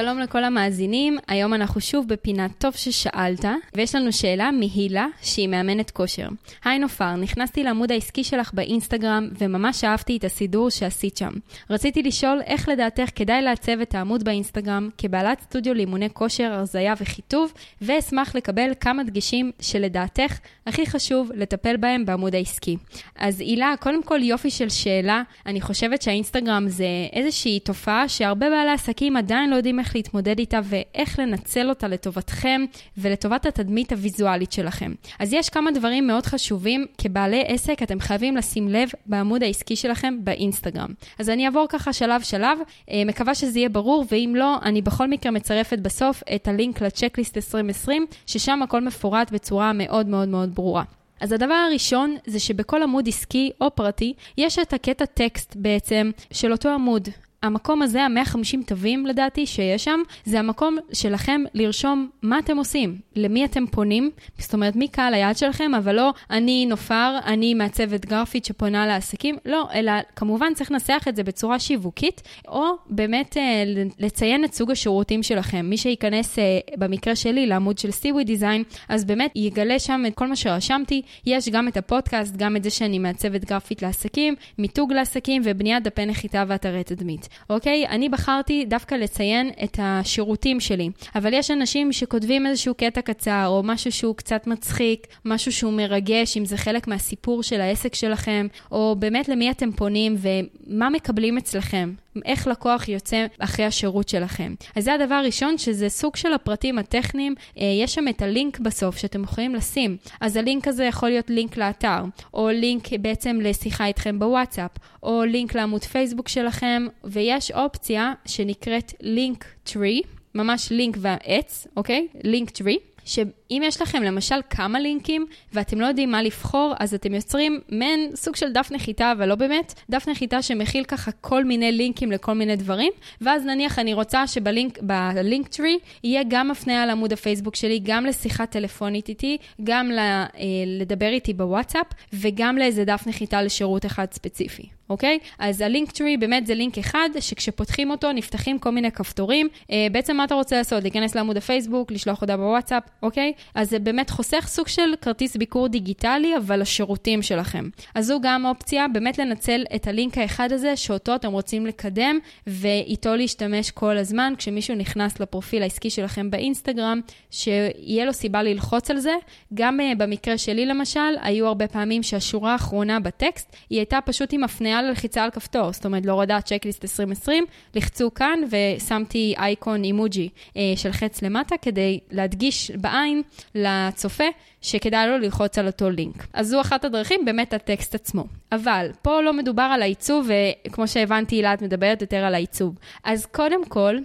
שלום לכל המאזינים, היום אנחנו שוב בפינת טוב ששאלת, ויש לנו שאלה מהילה, שהיא מאמנת כושר. היי נופר, נכנסתי לעמוד העסקי שלך באינסטגרם, וממש אהבתי את הסידור שעשית שם. רציתי לשאול איך לדעתך כדאי לעצב את העמוד באינסטגרם כבעלת סטודיו לאימוני כושר, הרזייה וחיטוב, ואשמח לקבל כמה דגשים שלדעתך הכי חשוב לטפל בהם בעמוד העסקי. אז הילה, קודם כל יופי של שאלה, אני חושבת שהאינסטגרם זה איזושהי תופעה שהרבה בעלי עסקים עדיין לא יודעים להתמודד איתה ואיך לנצל אותה לטובתכם ולטובת התדמית הוויזואלית שלכם. אז יש כמה דברים מאוד חשובים כבעלי עסק, אתם חייבים לשים לב בעמוד העסקי שלכם באינסטגרם. אז אני אעבור ככה שלב-שלב, אה, מקווה שזה יהיה ברור, ואם לא, אני בכל מקרה מצרפת בסוף את הלינק לצ'קליסט 2020, ששם הכל מפורט בצורה מאוד מאוד מאוד ברורה. אז הדבר הראשון זה שבכל עמוד עסקי או פרטי יש את הקטע טקסט בעצם של אותו עמוד. המקום הזה, ה-150 תווים לדעתי שיש שם, זה המקום שלכם לרשום מה אתם עושים, למי אתם פונים, זאת אומרת מי קהל היעד שלכם, אבל לא אני נופר, אני מעצבת גרפית שפונה לעסקים, לא, אלא כמובן צריך לנסח את זה בצורה שיווקית, או באמת אה, לציין את סוג השירותים שלכם. מי שייכנס אה, במקרה שלי לעמוד של סיווי דיזיין, אז באמת יגלה שם את כל מה שרשמתי, יש גם את הפודקאסט, גם את זה שאני מעצבת גרפית לעסקים, מיתוג לעסקים ובניית דפי נחיתה ואתרי תדמית. אוקיי? אני בחרתי דווקא לציין את השירותים שלי, אבל יש אנשים שכותבים איזשהו קטע קצר, או משהו שהוא קצת מצחיק, משהו שהוא מרגש, אם זה חלק מהסיפור של העסק שלכם, או באמת למי אתם פונים ומה מקבלים אצלכם. איך לקוח יוצא אחרי השירות שלכם. אז זה הדבר הראשון, שזה סוג של הפרטים הטכניים. אה, יש שם את הלינק בסוף שאתם יכולים לשים. אז הלינק הזה יכול להיות לינק לאתר, או לינק בעצם לשיחה איתכם בוואטסאפ, או לינק לעמוד פייסבוק שלכם, ויש אופציה שנקראת Linktree, ממש לינק והעץ, אוקיי? Linktree. שאם יש לכם למשל כמה לינקים ואתם לא יודעים מה לבחור, אז אתם יוצרים מעין סוג של דף נחיתה, אבל לא באמת, דף נחיתה שמכיל ככה כל מיני לינקים לכל מיני דברים, ואז נניח אני רוצה שבלינק, ב Linktree יהיה גם הפניה לעמוד הפייסבוק שלי, גם לשיחה טלפונית איתי, גם לדבר איתי בוואטסאפ, וגם לאיזה דף נחיתה לשירות אחד ספציפי. אוקיי? אז ה Linktree באמת זה לינק אחד, שכשפותחים אותו נפתחים כל מיני כפתורים. אה, בעצם מה אתה רוצה לעשות? להיכנס לעמוד הפייסבוק, לשלוח הודעה בוואטסאפ, אוקיי? אז זה באמת חוסך סוג של כרטיס ביקור דיגיטלי, אבל לשירותים שלכם. אז זו גם אופציה, באמת לנצל את הלינק האחד הזה, שאותו אתם רוצים לקדם, ואיתו להשתמש כל הזמן, כשמישהו נכנס לפרופיל העסקי שלכם באינסטגרם, שיהיה לו סיבה ללחוץ על זה. גם uh, במקרה שלי למשל, היו הרבה פעמים שהשורה האחרונה בטקסט, היא הייתה פשוט עם הפניה ללחיצה על כפתור, זאת אומרת להורדת צ'קליסט 2020, לחצו כאן ושמתי אייקון אימוג'י uh, של חץ למטה, כדי להדגיש בעין לצופה שכדאי לו ללחוץ על אותו לינק. אז זו אחת הדרכים, באמת הטקסט עצמו. אבל פה לא מדובר על העיצוב, וכמו שהבנתי, הילה, את מדברת יותר על העיצוב. אז קודם כל,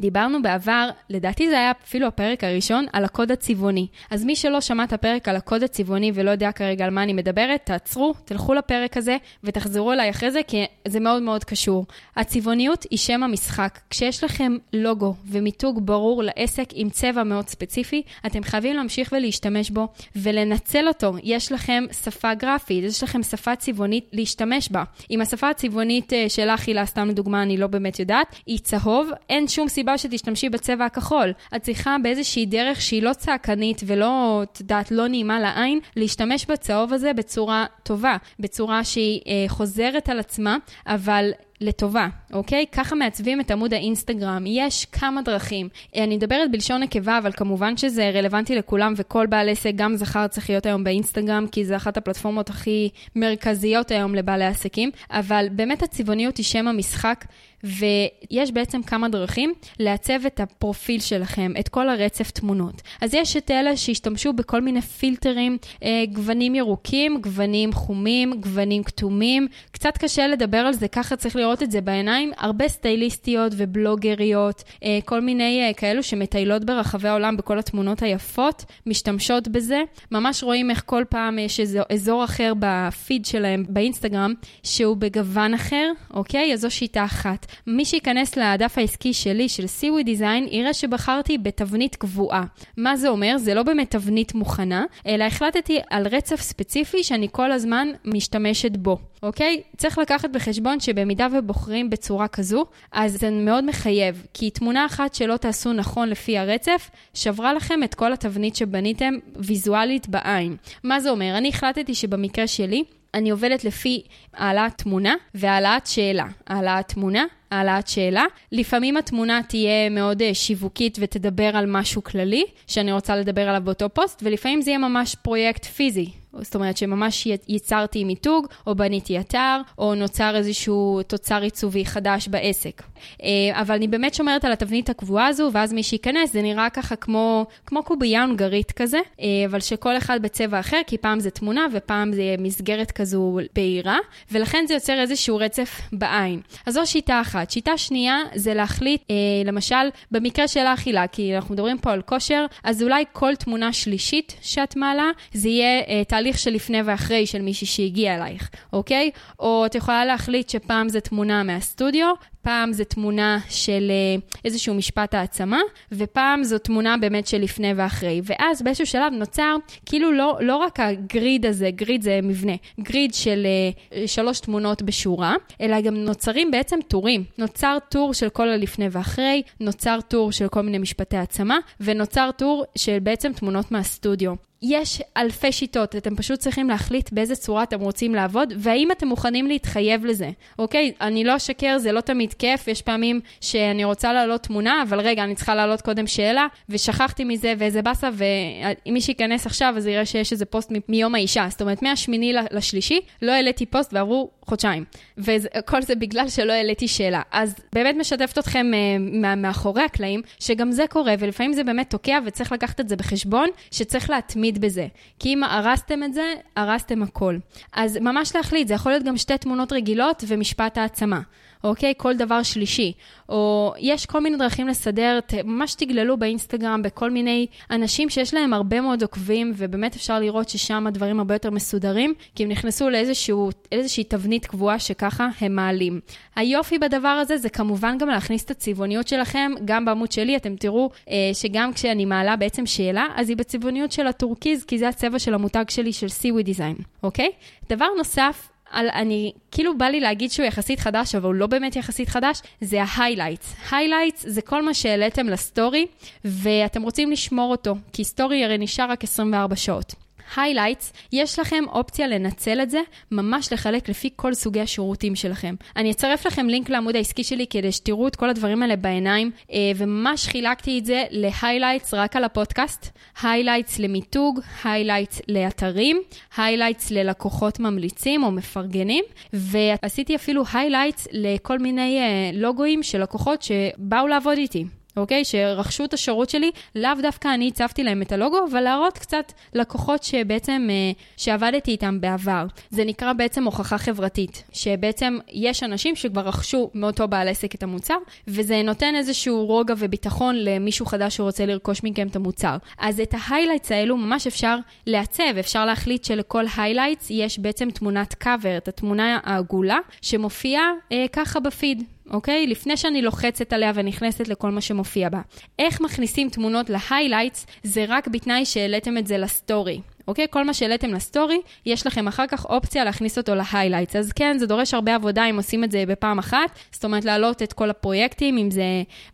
דיברנו בעבר, לדעתי זה היה אפילו הפרק הראשון, על הקוד הצבעוני. אז מי שלא שמע את הפרק על הקוד הצבעוני ולא יודע כרגע על מה אני מדברת, תעצרו, תלכו לפרק הזה ותחזרו אליי אחרי זה, כי זה מאוד מאוד קשור. הצבעוניות היא שם המשחק. כשיש לכם לוגו ומיתוג ברור לעסק עם צבע מאוד ספציפי, אתם חייבים להמשיך ולהשתמש בו ולנצל אותו. יש לכם שפה גרפית, יש לכם שפה צבעונית להשתמש בה. אם השפה הצבעונית אה, שלך, הילה, סתם לדוגמה, אני לא באמת יודעת, היא צהוב, אין שום סיבה סיבה שתשתמשי בצבע הכחול. את צריכה באיזושהי דרך שהיא לא צעקנית ולא, את יודעת, לא נעימה לעין, להשתמש בצהוב הזה בצורה טובה, בצורה שהיא אה, חוזרת על עצמה, אבל לטובה, אוקיי? ככה מעצבים את עמוד האינסטגרם. יש כמה דרכים. אני מדברת בלשון נקבה, אבל כמובן שזה רלוונטי לכולם, וכל בעל עסק, גם זכר, צריך להיות היום באינסטגרם, כי זה אחת הפלטפורמות הכי מרכזיות היום לבעלי עסקים. אבל באמת הצבעוניות היא שם המשחק. ויש בעצם כמה דרכים לעצב את הפרופיל שלכם, את כל הרצף תמונות. אז יש את אלה שהשתמשו בכל מיני פילטרים, אה, גוונים ירוקים, גוונים חומים, גוונים כתומים. קצת קשה לדבר על זה, ככה צריך לראות לראות את זה בעיניים. הרבה סטייליסטיות ובלוגריות, אה, כל מיני אה, כאלו שמטיילות ברחבי העולם בכל התמונות היפות, משתמשות בזה. ממש רואים איך כל פעם יש איזה אזור אחר בפיד שלהם באינסטגרם, שהוא בגוון אחר, אוקיי? אז זו שיטה אחת. מי שייכנס לדף העסקי שלי, של סיווי דיזיין, יראה שבחרתי בתבנית קבועה. מה זה אומר? זה לא באמת תבנית מוכנה, אלא החלטתי על רצף ספציפי שאני כל הזמן משתמשת בו. אוקיי? צריך לקחת בחשבון שבמידה ובוחרים בצורה כזו, אז זה מאוד מחייב, כי תמונה אחת שלא תעשו נכון לפי הרצף, שברה לכם את כל התבנית שבניתם ויזואלית בעין. מה זה אומר? אני החלטתי שבמקרה שלי, אני עובדת לפי העלאת תמונה והעלאת שאלה. העלאת תמונה, העלאת שאלה. לפעמים התמונה תהיה מאוד אה, שיווקית ותדבר על משהו כללי, שאני רוצה לדבר עליו באותו פוסט, ולפעמים זה יהיה ממש פרויקט פיזי. זאת אומרת שממש ייצרתי מיתוג, או בניתי אתר, או נוצר איזשהו תוצר עיצובי חדש בעסק. אה, אבל אני באמת שומרת על התבנית הקבועה הזו, ואז מי שייכנס, זה נראה ככה כמו, כמו קובייה הונגרית כזה, אה, אבל שכל אחד בצבע אחר, כי פעם זה תמונה ופעם זה מסגרת כזו בהירה, ולכן זה יוצר איזשהו רצף בעין. אז זו שיטה אחת. שיטה שנייה זה להחליט, אה, למשל, במקרה של האכילה, כי אנחנו מדברים פה על כושר, אז אולי כל תמונה שלישית שאת מעלה, זה יהיה תהליך של לפני ואחרי של מישהי שהגיע אלייך, אוקיי? או את יכולה להחליט שפעם זה תמונה מהסטודיו, פעם זה תמונה של אה, איזשהו משפט העצמה, ופעם זו תמונה באמת של לפני ואחרי. ואז באיזשהו שלב נוצר כאילו לא, לא רק ה grid הזה, grid זה מבנה, grid של אה, שלוש תמונות בשורה, אלא גם נוצרים בעצם טורים. נוצר טור של כל הלפני ואחרי, נוצר טור של כל מיני משפטי העצמה, ונוצר טור של בעצם תמונות מהסטודיו. יש אלפי שיטות, אתם פשוט צריכים להחליט באיזה צורה אתם רוצים לעבוד, והאם אתם מוכנים להתחייב לזה, אוקיי? אני לא אשקר, זה לא תמיד כיף, יש פעמים שאני רוצה להעלות תמונה, אבל רגע, אני צריכה להעלות קודם שאלה, ושכחתי מזה ואיזה באסה, ואם מי שייכנס עכשיו, אז יראה שיש איזה פוסט מיום האישה. זאת אומרת, מהשמיני לשלישי, לא העליתי פוסט ועברו חודשיים. וכל זה בגלל שלא העליתי שאלה. אז באמת משתפת אתכם uh, מאחורי הקלעים, שגם זה קורה, ולפעמים זה באמת תוקע, וצריך לקחת את זה בחשבון, שצריך להתמיד בזה. כי אם הרסתם את זה, הרסתם הכל. אז ממש להחליט, זה יכול להיות גם שתי תמונות רגילות ומשפט העצמה. אוקיי? כל דבר שלישי. או יש כל מיני דרכים לסדר, ממש תגללו באינסטגרם בכל מיני אנשים שיש להם הרבה מאוד עוקבים, ובאמת אפשר לראות ששם הדברים הרבה יותר מסודרים, כי הם נכנסו לאיזושהי תבנית קבועה שככה הם מעלים. היופי בדבר הזה זה כמובן גם להכניס את הצבעוניות שלכם, גם בעמוד שלי אתם תראו אה, שגם כשאני מעלה בעצם שאלה, אז היא בצבעוניות של הטורקיז, כי זה הצבע של המותג שלי של סיווי דיזיין, אוקיי? דבר נוסף, על, אני, כאילו בא לי להגיד שהוא יחסית חדש, אבל הוא לא באמת יחסית חדש, זה ה-highlights. highlights זה כל מה שהעליתם לסטורי, ואתם רוצים לשמור אותו, כי סטורי הרי נשאר רק 24 שעות. Highlights, יש לכם אופציה לנצל את זה, ממש לחלק לפי כל סוגי השירותים שלכם. אני אצרף לכם לינק לעמוד העסקי שלי כדי שתראו את כל הדברים האלה בעיניים, אה, וממש חילקתי את זה ל-highlights רק על הפודקאסט, highlights למיתוג, highlights לאתרים, highlights ללקוחות ממליצים או מפרגנים, ועשיתי אפילו highlights לכל מיני אה, לוגויים של לקוחות שבאו לעבוד איתי. אוקיי? שרכשו את השירות שלי, לאו דווקא אני הצבתי להם את הלוגו, אבל להראות קצת לקוחות שבעצם, אה, שעבדתי איתם בעבר. זה נקרא בעצם הוכחה חברתית, שבעצם יש אנשים שכבר רכשו מאותו בעל עסק את המוצר, וזה נותן איזשהו רוגע וביטחון למישהו חדש שרוצה לרכוש מכם את המוצר. אז את ה highlights האלו ממש אפשר לעצב, אפשר להחליט שלכל highlights יש בעצם תמונת קאבר, את התמונה העגולה, שמופיעה אה, ככה בפיד. אוקיי? לפני שאני לוחצת עליה ונכנסת לכל מה שמופיע בה. איך מכניסים תמונות ל highlights, זה רק בתנאי שהעליתם את זה לסטורי. אוקיי? כל מה שהעליתם לסטורי, יש לכם אחר כך אופציה להכניס אותו ל highlights. אז כן, זה דורש הרבה עבודה אם עושים את זה בפעם אחת, זאת אומרת להעלות את כל הפרויקטים, אם זה,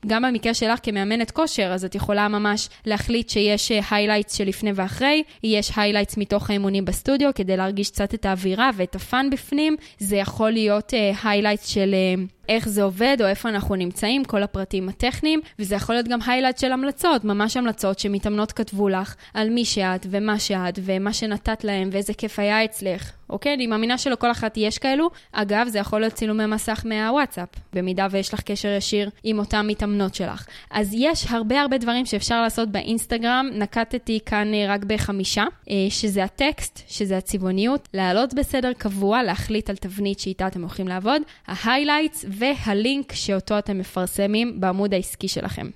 גם במקרה שלך כמאמנת כושר, אז את יכולה ממש להחליט שיש highlights אה, שלפני ואחרי, יש highlights מתוך האימונים בסטודיו, כדי להרגיש קצת את האווירה ואת ה fun בפנים. זה יכול להיות highlights uh, של... Uh, איך זה עובד או איפה אנחנו נמצאים, כל הפרטים הטכניים, וזה יכול להיות גם highlight של המלצות, ממש המלצות שמתאמנות כתבו לך על מי שאת ומה שאת ומה שנתת להם ואיזה כיף היה אצלך. אוקיי? אני מאמינה שלכל אחת יש כאלו. אגב, זה יכול להיות צילומי מסך מהוואטסאפ, במידה ויש לך קשר ישיר עם אותן מתאמנות שלך. אז יש הרבה הרבה דברים שאפשר לעשות באינסטגרם, נגעתי כאן אה, רק בחמישה, אה, שזה הטקסט, שזה הצבעוניות, לעלות בסדר קבוע, להחליט על תבנית שאיתה אתם הולכים לעבוד, ה highlights והלינק שאותו אתם מפרסמים בעמוד העסקי שלכם.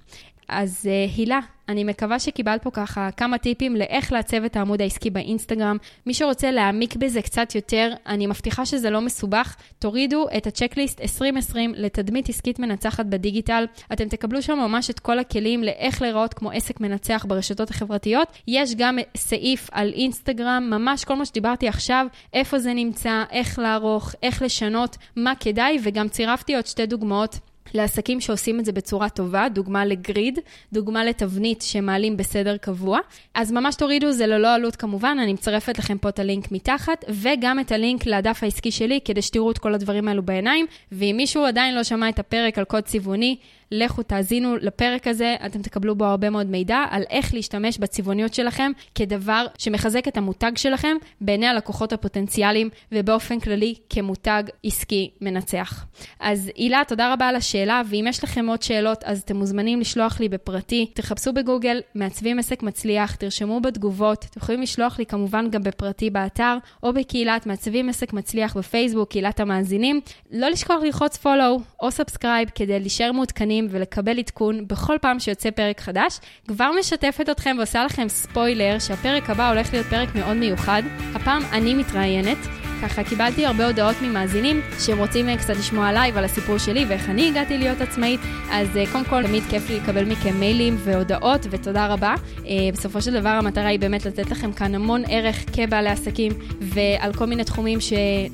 אז uh, הילה, אני מקווה שקיבלת פה ככה כמה טיפים לאיך לעצב את העמוד העסקי באינסטגרם. מי שרוצה להעמיק בזה קצת יותר, אני מבטיחה שזה לא מסובך. תורידו את ה checklist 2020 לתדמית עסקית מנצחת בדיגיטל. אתם תקבלו שם ממש את כל הכלים לאיך להיראות כמו עסק מנצח ברשתות החברתיות. יש גם סעיף על אינסטגרם, ממש כל מה שדיברתי עכשיו, איפה זה נמצא, איך לערוך, איך לשנות, מה כדאי, וגם צירפתי עוד שתי דוגמאות. לעסקים שעושים את זה בצורה טובה, דוגמה לגריד, דוגמה לתבנית שמעלים בסדר קבוע. אז ממש תורידו, זה ללא עלות כמובן, אני מצרפת לכם פה את הלינק מתחת, וגם את הלינק לדף העסקי שלי, כדי שתראו את כל הדברים האלו בעיניים. ואם מישהו עדיין לא שמע את הפרק על קוד צבעוני, לכו תאזינו לפרק הזה, אתם תקבלו בו הרבה מאוד מידע על איך להשתמש בצבעוניות שלכם כדבר שמחזק את המותג שלכם בעיני הלקוחות הפוטנציאליים ובאופן כללי כמותג עסקי מנצח. אז הילה, תודה רבה על השאלה, ואם יש לכם עוד שאלות, אז אתם מוזמנים לשלוח לי בפרטי. תחפשו בגוגל מעצבים עסק מצליח, תרשמו בתגובות, אתם יכולים לשלוח לי כמובן גם בפרטי באתר, או בקהילת מעצבים עסק מצליח בפייסבוק, קהילת המאזינים. לא לשכוח ללחוץ follow או subscribe כדי להישאר מעודכנים ולקבל עדכון בכל פעם שיוצא פרק חדש. כבר משתפת אתכם ועושה לכם ספוילר שהפרק הבא הולך להיות פרק מאוד מיוחד. הפעם אני מתראיינת. ככה קיבלתי הרבה הודעות ממאזינים שהם רוצים אה, קצת לשמוע עליי ועל הסיפור שלי ואיך אני הגעתי להיות עצמאית. אז אה, קודם כל, תמיד כיף לי לקבל מכם מיילים והודעות, ותודה רבה. אה, בסופו של דבר המטרה היא באמת לתת לכם כאן המון ערך כבעלי עסקים ועל כל מיני תחומים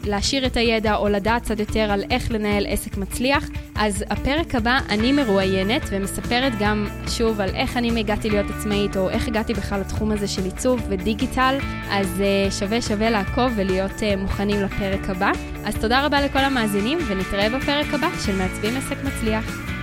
להשאיר את הידע או לדעת קצת יותר על איך לנהל עסק מצליח. אז הפרק הבא אני מרואיינת ומספרת גם שוב על איך אני הגעתי להיות עצמאית או איך הגעתי בכלל לתחום הזה של עיצוב ודיגיטל. אז שווה שווה לעקוב ולהיות מוכנים. מוכנים לפרק הבא. אז תודה רבה לכל המאזינים, ונתראה בפרק הבא של מעצבים עסק מצליח.